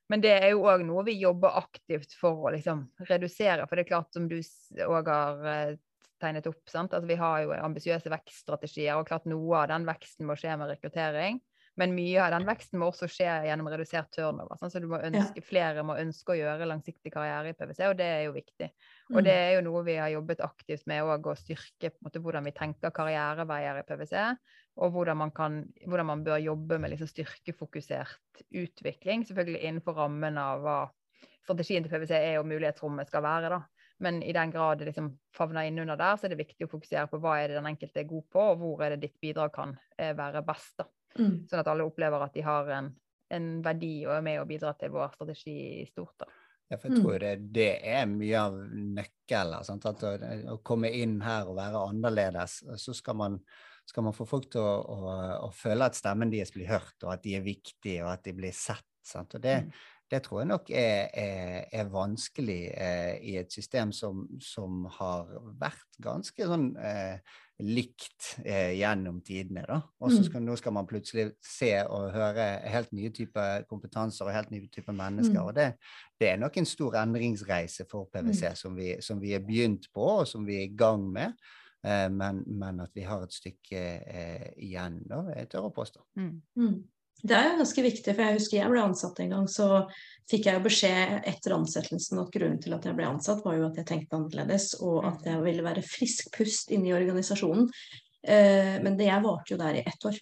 [SPEAKER 2] Men det er jo òg noe vi jobber aktivt for å liksom redusere. For det er klart, som du òg har eh, tegnet opp, sant? at vi har jo ambisiøse vekststrategier. Og klart noe av den veksten må skje med rekruttering. Men mye av den veksten må også skje gjennom redusert turnover. Sant? Så du må ønske, flere må ønske å gjøre langsiktig karriere i PwC, og det er jo viktig. Og det
[SPEAKER 4] Mm.
[SPEAKER 2] er jo noe vi har jobbet aktivt med òg, å styrke måte, hvordan vi tenker karriereveier i PwC. Og hvordan man, kan, hvordan man bør jobbe med liksom styrkefokusert utvikling. Selvfølgelig innenfor rammen av hva strategien til PwC er og mulighetsrommet skal være. da. Men i den grad det liksom favner innunder der, så er det viktig å fokusere på hva er det den enkelte er god på, og hvor er det ditt bidrag kan eh, være best. da.
[SPEAKER 1] Mm.
[SPEAKER 2] Sånn at alle opplever at de har en, en verdi og er med å bidra til vår strategi i stort. da.
[SPEAKER 3] Ja, for jeg tror det, det er mye av nøkkelen. Å, å komme inn her og være annerledes, så skal man, skal man få folk til å, å, å føle at stemmen deres blir hørt, og at de er viktige, og at de blir sett. sant? Og det,
[SPEAKER 2] Mm.
[SPEAKER 3] det tror jeg nok er, er, er vanskelig eh, i et system som, som har vært ganske sånn eh, likt eh, gjennom tidene. da. Og så
[SPEAKER 1] Mm.
[SPEAKER 3] skal, nå skal man plutselig se og høre helt nye typer kompetanser og helt nye typer mennesker.
[SPEAKER 1] Mm.
[SPEAKER 3] og det, det er nok en stor endringsreise for PwC som, vi, som vi er begynt på, og som vi er i gang med. Eh, men, men at vi har et stykke eh, igjen, da, jeg tør å påstå.
[SPEAKER 2] Mm.
[SPEAKER 1] Mm. Det er jo ganske viktig, for jeg husker jeg ble ansatt en gang, så fikk jeg jo beskjed etter ansettelsen at grunnen til at jeg ble ansatt, var jo at jeg tenkte annerledes, og at jeg ville være frisk pust inne i organisasjonen. Eh, men det jeg varte jo der i ett år,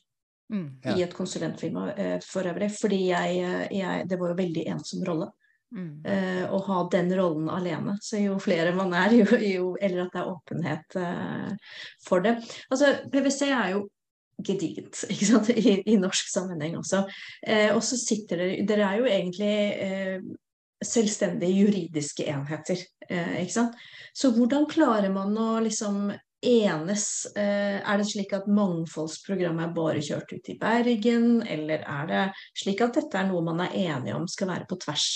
[SPEAKER 2] Mm.
[SPEAKER 3] Ja.
[SPEAKER 1] i et konsulentfirma eh, for øvrig, fordi jeg, eh, jeg Det var jo veldig ensom rolle.
[SPEAKER 2] Mm.
[SPEAKER 1] eh, å ha den rollen alene. Så jo flere man er, jo, jo eller at det er åpenhet uh, for det. Altså, PwC er jo gedigent ikke sant? I, i norsk sammenheng også. Uh, og så sitter dere Dere er jo egentlig selvstendige juridiske enheter, ikke sant. Så hvordan klarer man å liksom enes? Er det slik at mangfoldsprogrammet er bare kjørt ut i Bergen, eller er det slik at dette er noe man er enige om skal være på tvers?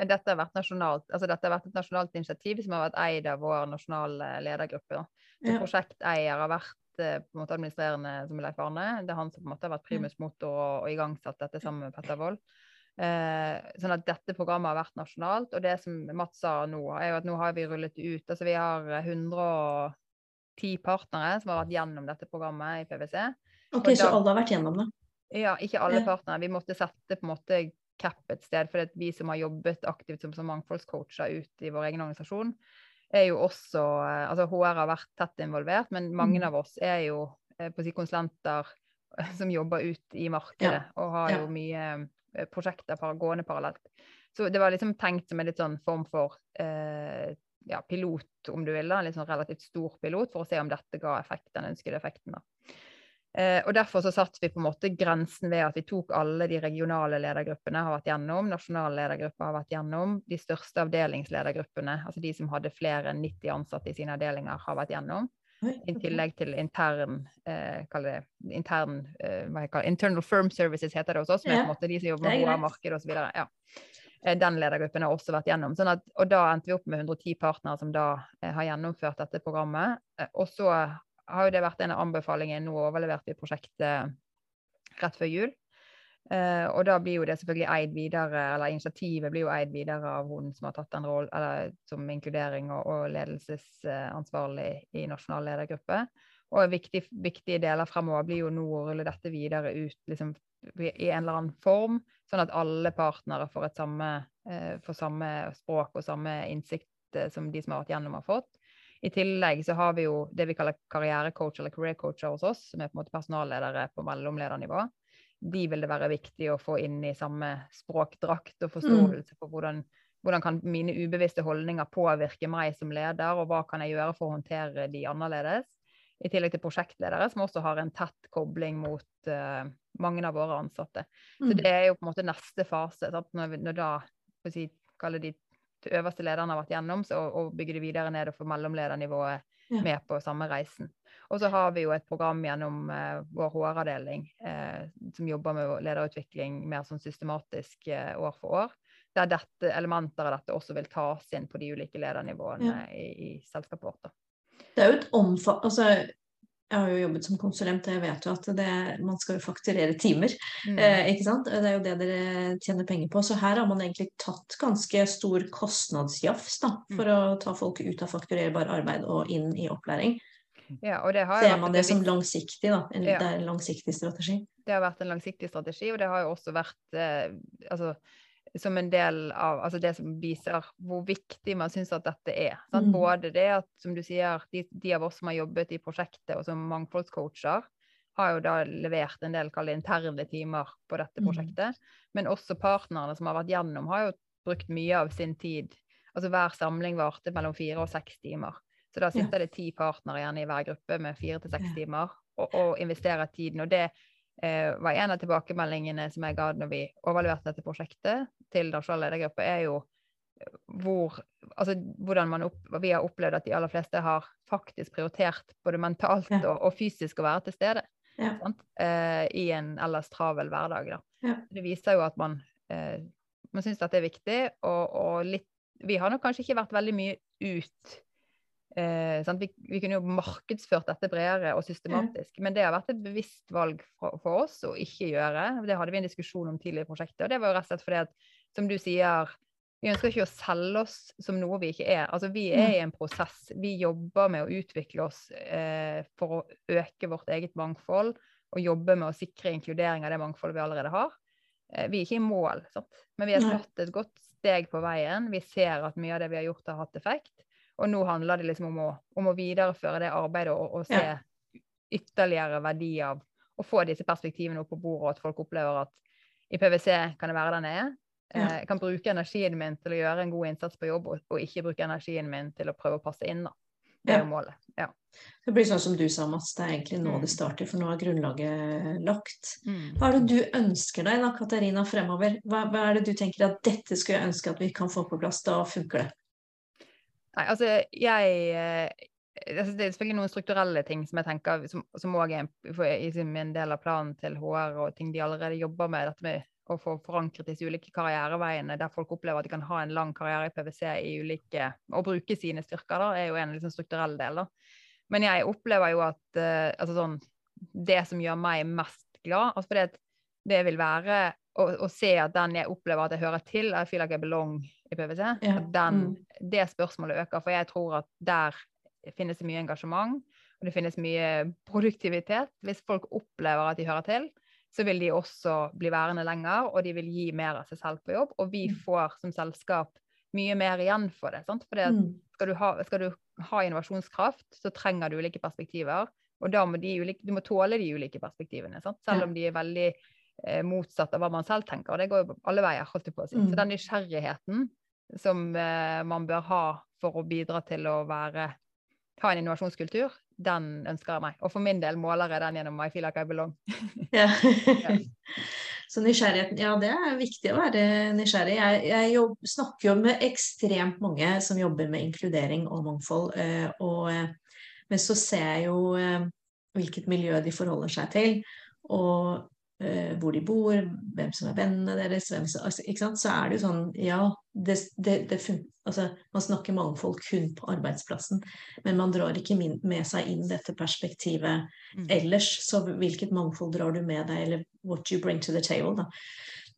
[SPEAKER 2] Men Dette har, vært nasjonalt, altså dette har vært et nasjonalt initiativ som har vært eid av vår nasjonale ledergruppe. Så
[SPEAKER 1] Ja.
[SPEAKER 2] Prosjekteier har vært eh, på en måte administrerende som Leif Arne. Det er han som på en måte har vært primus motor og, og igangsatt dette sammen med Petter Wold. Eh, sånn at dette programmet har vært nasjonalt. Og det som Mats sa nå, er jo at nå har vi rullet ut. Altså vi har 110 partnere som har vært gjennom dette programmet i PwC.
[SPEAKER 1] Ok, så alle har vært gjennom det?
[SPEAKER 2] Ja, ikke alle partnere. Vi måtte sette på en måte cap et sted, for vi som har jobbet aktivt som, som mangfoldscoacher ut i vår egen organisasjon, er jo også eh, Altså HR har vært tett involvert, men mange
[SPEAKER 1] Mm.
[SPEAKER 2] av oss er jo eh, på å si konsulenter som jobber ut i markedet og har
[SPEAKER 1] Ja.
[SPEAKER 2] jo mye eh, prosjekter gående parallelt. Så det var liksom tenkt som en litt sånn form for eh, ja, pilot, om du vil. da, En litt sånn relativt stor pilot, for å se om dette ga effekt, den ønskede effekten. da. Eh, og Derfor så satte vi på en måte grensen ved at vi tok alle de regionale ledergruppene har vært gjennom, nasjonale ledergrupper har vært gjennom, de største avdelingsledergruppene, altså de som hadde flere enn 90 ansatte i sine avdelinger, har vært gjennom. I tillegg til intern, eh, det intern, eh, hva jeg kaller, internal firm services heter det hos oss, som er på en måte de som jobber
[SPEAKER 1] er
[SPEAKER 2] med
[SPEAKER 1] greit.
[SPEAKER 2] HR-marked osv. Ja. Eh, Den ledergruppen har også vært gjennom. Sånn at, og da endte vi opp med 110 partnere som da eh, har gjennomført dette programmet. Eh, og så har jo det vært en av anbefalingene. Nå overleverte vi prosjektet rett før jul. Uh, og da blir jo det selvfølgelig eid videre, eller initiativet blir jo eid videre av hun som har tatt den rollen, eller som inkludering og, og ledelsesansvarlig i nasjonal ledergruppe. Og viktig, viktige deler fremover blir jo nå å rulle dette videre ut liksom, i en eller annen form, sånn at alle partnere får, samme, uh, får samme språk og samme innsikt uh, som de som har vært gjennom, har fått. I tillegg så har vi jo det vi kaller karrierecoach eller career coacher hos oss, som er på en måte personalledere på mellomledernivå. De vil det være viktig å få inn i samme språkdrakt og forståelse for hvordan, hvordan kan mine ubevisste holdninger påvirke meg som leder, og hva kan jeg gjøre for å håndtere de annerledes. I tillegg til prosjektledere, som også har en tett kobling mot uh, mange av våre ansatte. Så
[SPEAKER 1] Mm.
[SPEAKER 2] det er jo på en måte neste fase. Sant? Når, vi, når da si, kaller de øverste lederne har vært gjennom, så, og, bygge det videre ned og få mellomledernivået
[SPEAKER 1] Ja.
[SPEAKER 2] med på samme reisen. Og så har vi jo et program gjennom eh, vår HR-avdeling eh, som jobber med lederutvikling mer sånn systematisk eh, år for år. Der dette, elementer av dette også vil tas inn på de ulike ledernivåene
[SPEAKER 1] Ja.
[SPEAKER 2] i, i selskapet vårt. Da.
[SPEAKER 1] Det er jo et omfatt... Altså, jeg har jo jobbet som konsulent, og jeg vet jo at det, man skal jo fakturere timer.
[SPEAKER 2] Mm.
[SPEAKER 1] Eh, ikke sant? Det er jo det dere tjener penger på. Så her har man egentlig tatt ganske stor kostnadsjafs da, for å ta folk ut av fakturerbar arbeid og inn i opplæring.
[SPEAKER 2] Ja, og det har
[SPEAKER 1] Ser man det som langsiktig, da? En,
[SPEAKER 2] Ja.
[SPEAKER 1] Det er en langsiktig strategi.
[SPEAKER 2] det har vært en langsiktig strategi, og det har jo også vært eh, altså, som en del av altså det som viser hvor viktig man syns at dette er.
[SPEAKER 1] Mm.
[SPEAKER 2] Både det at, som du sier, de, de av oss som har jobbet i prosjektet og som mangfoldscoacher, har jo da levert en del interne timer på dette
[SPEAKER 1] Mm.
[SPEAKER 2] prosjektet. Men også partnerne som har vært gjennom, har jo brukt mye av sin tid Altså hver samling varte mellom fire og seks timer. Så da
[SPEAKER 1] Ja.
[SPEAKER 2] sitter det ti partnere igjen i hver gruppe med fire til seks
[SPEAKER 1] Ja.
[SPEAKER 2] timer og, og investerer tiden. Og det eh, var en av tilbakemeldingene som jeg ga når vi overleverte dette prosjektet til nasjonal ledergruppe, er jo eh, hvor, altså, hvordan man opp, vi har opplevd at de aller fleste har faktisk prioritert både mentalt
[SPEAKER 1] Ja.
[SPEAKER 2] og, og fysisk å være til stede
[SPEAKER 1] Ja.
[SPEAKER 2] sant? Eh, i en ellers travel hverdag. Da.
[SPEAKER 1] Ja.
[SPEAKER 2] Det viser jo at man, eh, man syns at det er viktig, og, og litt Vi har nok kanskje ikke vært veldig mye ut. Eh? Vi, vi kunne jo markedsført dette bredere og systematisk, men det har vært et bevisst valg for, for oss å ikke gjøre. Det hadde vi en diskusjon om tidlig i prosjektet, og det var jo rett og slett fordi at, som du sier, vi ønsker ikke å selge oss som noe vi ikke er. Altså, vi er i en prosess. Vi jobber med å utvikle oss eh, for å øke vårt eget mangfold, og jobbe med å sikre inkludering av det mangfoldet vi allerede har. Eh, vi er ikke i mål, sant? men vi har
[SPEAKER 1] satt
[SPEAKER 2] tatt et godt steg på veien. Vi ser at mye av det vi har gjort, har hatt effekt. Og nå handler det liksom om å, om å videreføre det arbeidet og, og se
[SPEAKER 1] Ja.
[SPEAKER 2] ytterligere verdi av å få disse perspektivene opp på bordet, og at folk opplever at i PwC kan det være den jeg er.
[SPEAKER 1] Ja.
[SPEAKER 2] Eh, Jeg kan bruke energien min til å gjøre en god innsats på jobb, og, og ikke bruke energien min til å prøve å passe inn. Da. Det er jo målet. Ja.
[SPEAKER 1] Det blir sånn som du sa, Mats. Det er egentlig nå
[SPEAKER 2] Mm.
[SPEAKER 1] det starter, for nå er grunnlaget lagt.
[SPEAKER 2] Mm.
[SPEAKER 1] Hva er det du ønsker deg da, Katarina, fremover? Hva, hva er det du tenker at dette skulle jeg ønske at vi kan få på plass? Da funker det.
[SPEAKER 2] Nei, altså, jeg eh, altså, Det er selvfølgelig noen strukturelle ting som jeg tenker som, òg er en, del av planen til HR, og ting de allerede jobber med. Dette med å få forankret disse ulike karriereveiene, der folk opplever at de kan ha en lang karriere i PwC i ulike, og bruke sine styrker, da, er jo en liksom, strukturell del. da. Men jeg opplever jo at uh, altså sånn, det som gjør meg mest glad, altså fordi at det vil være å, og se at den jeg opplever at jeg hører til, I feel like I belong i PwC,
[SPEAKER 1] Ja,
[SPEAKER 2] den,
[SPEAKER 1] mm.
[SPEAKER 2] det spørsmålet øker. For jeg tror at der finnes det mye engasjement, og det finnes mye produktivitet. Hvis folk opplever at de hører til, så vil de også bli værende lenger, og de vil gi mer av seg selv på jobb. Og vi
[SPEAKER 1] Mm.
[SPEAKER 2] får som selskap mye mer igjen for det. Sant? For at
[SPEAKER 1] Mm.
[SPEAKER 2] skal, du ha, skal du ha innovasjonskraft, så trenger du ulike perspektiver. Og da må de ulike, du må tåle de ulike perspektivene, sant? selv om de er veldig motsatt av hva man selv tenker. Og det går jo alle veier, holdt jeg på å si.
[SPEAKER 1] Mm.
[SPEAKER 2] Så den nysgjerrigheten som eh, man bør ha for å bidra til å være, ha en innovasjonskultur, den ønsker jeg meg. Og for min del måler jeg den gjennom I feel like I belong.
[SPEAKER 1] Ja. Så nysgjerrigheten, ja det er viktig å være nysgjerrig. Jeg, jeg jobb, snakker jo med ekstremt mange som jobber med inkludering og mangfold. Eh, og, eh, men så ser jeg jo eh, hvilket miljø de forholder seg til, og eh, hvor de bor, hvem som er vennene deres. Hvem som, altså, ikke sant? Så er det jo sånn, ja det, det, det altså, Man snakker mangfold kun på arbeidsplassen, men man drar ikke min med seg inn dette perspektivet
[SPEAKER 2] Mm.
[SPEAKER 1] ellers. Så hvilket mangfold drar du med deg, eller what you bring to the table, da.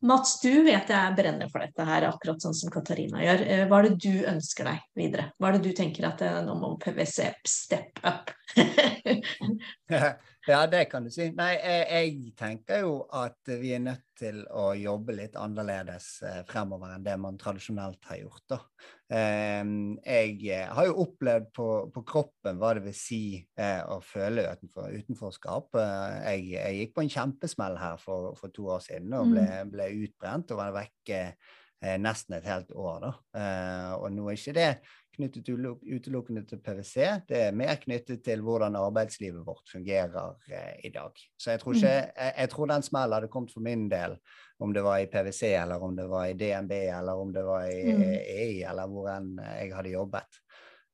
[SPEAKER 1] Mats, du vet jeg brenner for dette her, akkurat sånn som Katarina gjør. Eh, Hva er det du ønsker deg videre? Hva er det du tenker at eh, nå må PwC step up?
[SPEAKER 3] ja, det kan du si. Nei, jeg, jeg tenker jo at vi er nødt til å jobbe litt annerledes eh, fremover enn det man tradisjonelt har gjort. Da. Eh, jeg eh, har jo opplevd på, på kroppen hva det vil si eh, å føle utenfor, utenforskap. Jeg, jeg gikk på en kjempesmell her for, for to år siden og ble, ble utbrent og var vekke nesten et helt år. Da. Eh, og nå er ikke det knyttet utelukkende til PwC, det er mer knyttet til hvordan arbeidslivet vårt fungerer eh, i dag. Så jeg tror, ikke, jeg, jeg tror den smellen hadde kommet for min del, om det var i PwC, eller om det var i DNB, eller om det var i
[SPEAKER 1] Mm.
[SPEAKER 3] EI, eller hvor enn jeg hadde jobbet.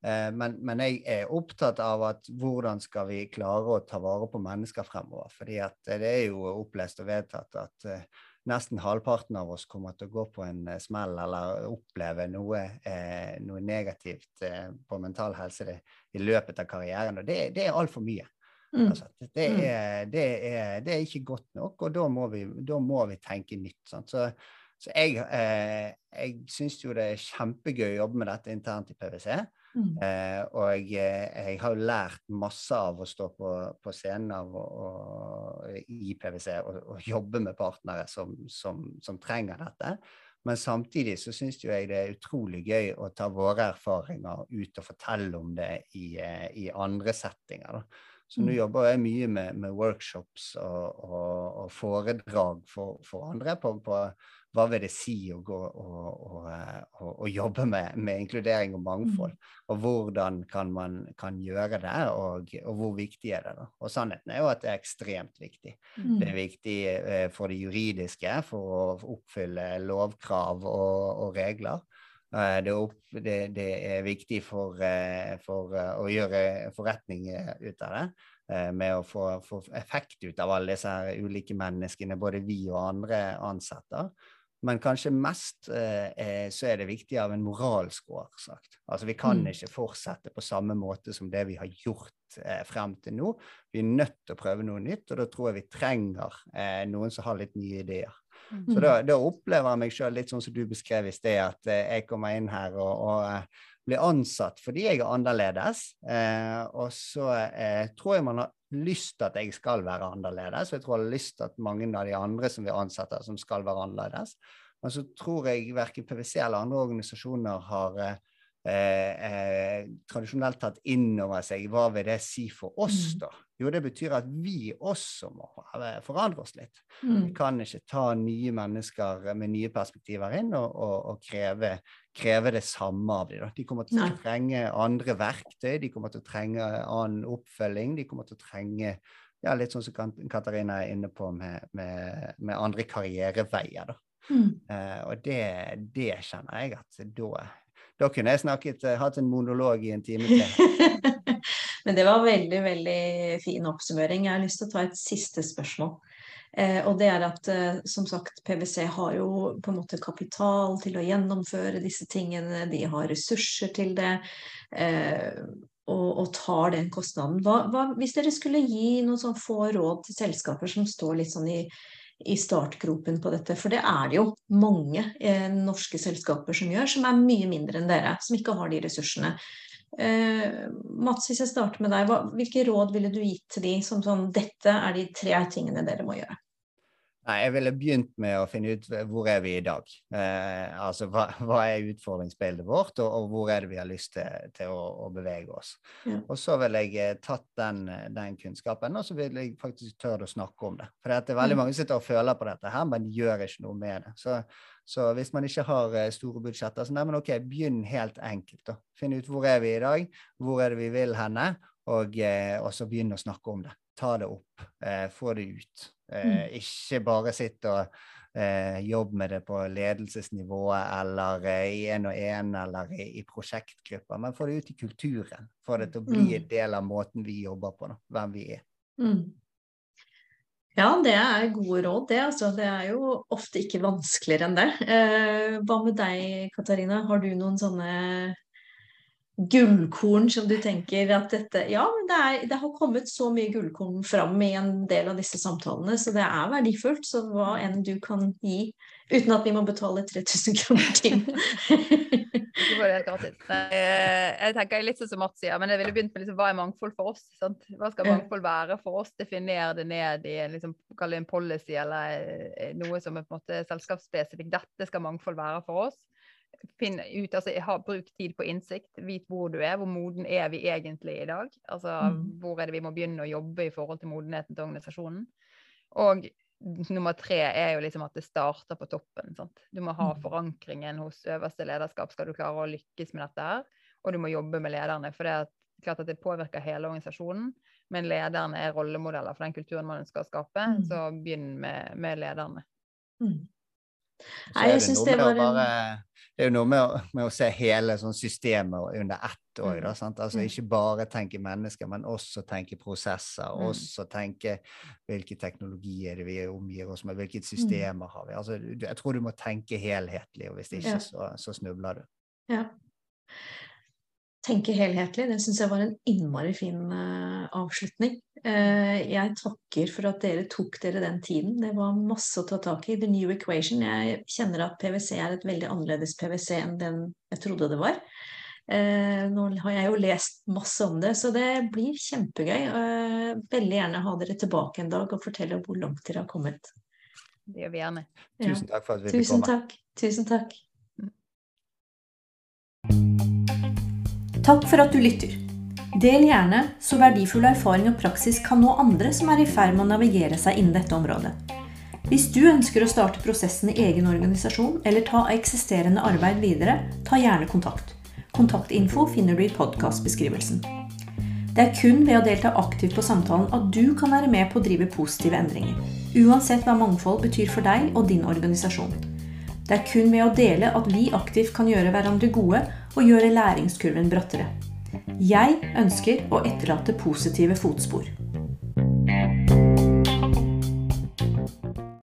[SPEAKER 3] Eh, Men, men jeg er opptatt av at hvordan skal vi klare å ta vare på mennesker fremover. fordi at det er jo opplest og vedtatt at eh, nesten halvparten av oss kommer til å gå på en eh, smell eller oppleve noe, eh, noe negativt eh, på mental helse det, i løpet av karrieren. Og det, det er altfor mye.
[SPEAKER 1] Mm.
[SPEAKER 3] Altså, det, er, det, er, det er ikke godt nok, og da må vi, da må vi tenke nytt. Sant? Så, så jeg, eh, syns jo det er kjempegøy å jobbe med dette internt i PwC.
[SPEAKER 1] Mm.
[SPEAKER 3] Eh, og jeg, eh, jeg har jo lært masse av å stå på, på scenen av og, og, i PwC og, og jobbe med partnere som, som, som trenger dette. Men samtidig så syns jeg det er utrolig gøy å ta våre erfaringer ut og fortelle om det i, eh, i andre settinger. Da. Så nå
[SPEAKER 5] Mm.
[SPEAKER 3] jobber jeg mye med, med workshops og, og, og foredrag for, for andre på, på hva vil det si å gå og, og, eh, jobbe med, med inkludering og mangfold. Og hvordan kan man kan gjøre det, og, hvor viktig er det. da. Og sannheten er jo at det er ekstremt viktig.
[SPEAKER 5] Mm.
[SPEAKER 3] Det er viktig eh, for det juridiske, for å oppfylle lovkrav og regler. Eh, Det er, det, det er viktig for, eh, for eh, å gjøre forretning ut av det. Med å få, få effekt ut av alle disse ulike menneskene, både vi og andre ansetter. Men kanskje mest eh, eh, så er det viktig av en moralsk årsak. Altså vi kan
[SPEAKER 5] Mm.
[SPEAKER 3] ikke fortsette på samme måte som det vi har gjort eh, frem til nå. Vi er nødt til å prøve noe nytt, og da tror jeg vi trenger eh, noen som har litt nye ideer.
[SPEAKER 2] Mm.
[SPEAKER 3] Så da, da opplever jeg meg sjøl litt sånn som du beskrev i sted, at eh, jeg kommer inn her og, og eh, blir ansatt fordi jeg er annerledes. Eh, og så eh, tror jeg man har lyst til at jeg skal være annerledes, og jeg tror jeg har lyst til at mange av de andre som vi ansetter, som skal være annerledes. Men så tror jeg verken PwC eller andre organisasjoner har eh, eh, tradisjonelt tatt inn over seg hva vil det si for oss,
[SPEAKER 5] Mm.
[SPEAKER 3] da? Jo, det betyr at vi også må forandre oss litt. Vi
[SPEAKER 5] Mm.
[SPEAKER 3] kan ikke ta nye mennesker med nye perspektiver inn og, og, og kreve, kreve det samme av dem. De kommer til å trenge andre verktøy, de kommer til å trenge annen oppfølging. De kommer til å trenge ja, litt sånn som Kat- Katarina er inne på med, med, med andre karriereveier. Da.
[SPEAKER 1] Mm.
[SPEAKER 3] Eh, og det, det kjenner jeg at da, da kunne jeg snakket, eh, hatt en monolog i en time til.
[SPEAKER 1] Men det var veldig, veldig fin oppsummering. Jeg har lyst til å ta et siste spørsmål. Eh, og det er at eh, som sagt, PwC har jo på en måte kapital til å gjennomføre disse tingene. De har ressurser til det. Eh, og, og tar den kostnaden. Hva, hva, hvis dere skulle gi noen sånn få råd til selskaper som står litt sånn i, i startgropen på dette, for det er det jo mange eh, norske selskaper som gjør, som er mye mindre enn dere, som ikke har de ressursene. Eh, Mats, hvis jeg starter med deg, hva, hvilke råd ville du gitt til de som sånn Dette er de tre tingene dere må gjøre.
[SPEAKER 3] Nei, jeg ville begynt med å finne ut hvor er vi i dag. Eh, altså hva, hva er utfordringsbildet vårt, og, og hvor er det vi har lyst til, til å, å bevege oss.
[SPEAKER 1] Ja.
[SPEAKER 3] Og så ville jeg eh, tatt den, den kunnskapen, og så ville jeg faktisk tørre å snakke om det. For det er veldig
[SPEAKER 1] Mm.
[SPEAKER 3] mange som sitter og føler på dette her, men gjør ikke noe med det. Så, så hvis man ikke har eh, store budsjetter, så nei, men ok, begynn helt enkelt. da. Finn ut hvor er vi i dag, hvor er det vi vil henne, og, eh, og så begynn å snakke om det. Ta det opp, eh, få det ut. Eh, ikke bare sitte og eh, jobbe med det på ledelsesnivået eller eh, i en og en eller i, i prosjektgrupper, men få det ut i kulturen. Få det til å bli
[SPEAKER 1] Mm.
[SPEAKER 3] en del av måten vi jobber på, da, hvem vi er.
[SPEAKER 1] Mm. Ja, det er gode råd, det. Altså, det er jo ofte ikke vanskeligere enn det. Eh, hva med deg, Katarina? Har du noen sånne gullkorn som du tenker at dette Ja, det, er, det har kommet så mye gullkorn fram i en del av disse samtalene, så det er verdifullt. Så hva enn du kan gi, uten at vi må betale 3000 kroner timen.
[SPEAKER 2] Eh, Jeg tenker litt sånn som Mats sier, men jeg ville begynt med liksom, hva er mangfold for oss? Sant? Hva skal mangfold være for oss? Definere det ned i en liksom, en policy eller eh, noe som er på en måte selskapsspesifikt. Dette skal mangfold være for oss. Finn ut, altså ha, Bruk tid på innsikt. Vit hvor du er. Hvor moden er vi egentlig i dag? Altså,
[SPEAKER 1] mm.
[SPEAKER 2] Hvor er det vi må begynne å jobbe i forhold til modenheten til organisasjonen? Og nummer tre er jo liksom at det starter på toppen. Sant? Du må ha
[SPEAKER 1] Mhm.
[SPEAKER 2] forankringen hos øverste lederskap skal du klare å lykkes med dette. her, Og du må jobbe med lederne. For det er klart at det påvirker hele organisasjonen. Men lederne er rollemodeller for den kulturen man ønsker å skape.
[SPEAKER 1] Mhm.
[SPEAKER 2] Så begynn med, med lederne.
[SPEAKER 1] Mm. Nei, jeg
[SPEAKER 3] det
[SPEAKER 1] det var
[SPEAKER 3] bare- Det er jo noe med å, med å se hele sånn systemet under ett òg.
[SPEAKER 2] Mm.
[SPEAKER 3] Sant? Altså
[SPEAKER 1] Mm.
[SPEAKER 3] ikke bare tenke mennesker, men også tenke prosesser.
[SPEAKER 2] Mm.
[SPEAKER 3] Også tenke hvilke teknologier vi omgir oss med,
[SPEAKER 1] Mm.
[SPEAKER 3] hvilke systemer har vi. Altså, jeg tror du må tenke helhetlig, og hvis ikke, så, så snubler du.
[SPEAKER 1] Ja. Tenke helhetlig, det syns jeg var en innmari fin uh, avslutning. Uh, jeg takker for at dere tok dere den tiden. Det var masse å ta tak i. The New Equation. Jeg kjenner at PwC er et veldig annerledes PwC enn den jeg trodde det var. Uh, nå har jeg jo lest masse om det, så det blir kjempegøy. Eh, veldig gjerne ha dere tilbake en dag og fortelle hvor langt dere har kommet.
[SPEAKER 2] Det gjør vi gjerne.
[SPEAKER 3] Tusen takk for at vi fikk
[SPEAKER 1] Tusen
[SPEAKER 3] komme.
[SPEAKER 1] takk. Tusen takk.
[SPEAKER 5] Takk for at du lytter.
[SPEAKER 1] Del gjerne, så verdifull erfaring og praksis kan nå andre som er i ferd med å navigere seg innen dette området. Hvis du ønsker å starte prosessen i egen organisasjon eller ta eksisterende arbeid videre, ta gjerne kontakt. Kontaktinfo finner du i podkastbeskrivelsen. Det er kun ved å delta aktivt på samtalen at du kan være med på å drive positive endringer. Uansett hva mangfold betyr for deg og din organisasjon. Det er kun ved å dele at vi aktivt kan gjøre hverandre gode og gjøre læringskurven brattere. Jeg ønsker å etterlate positive fotspor.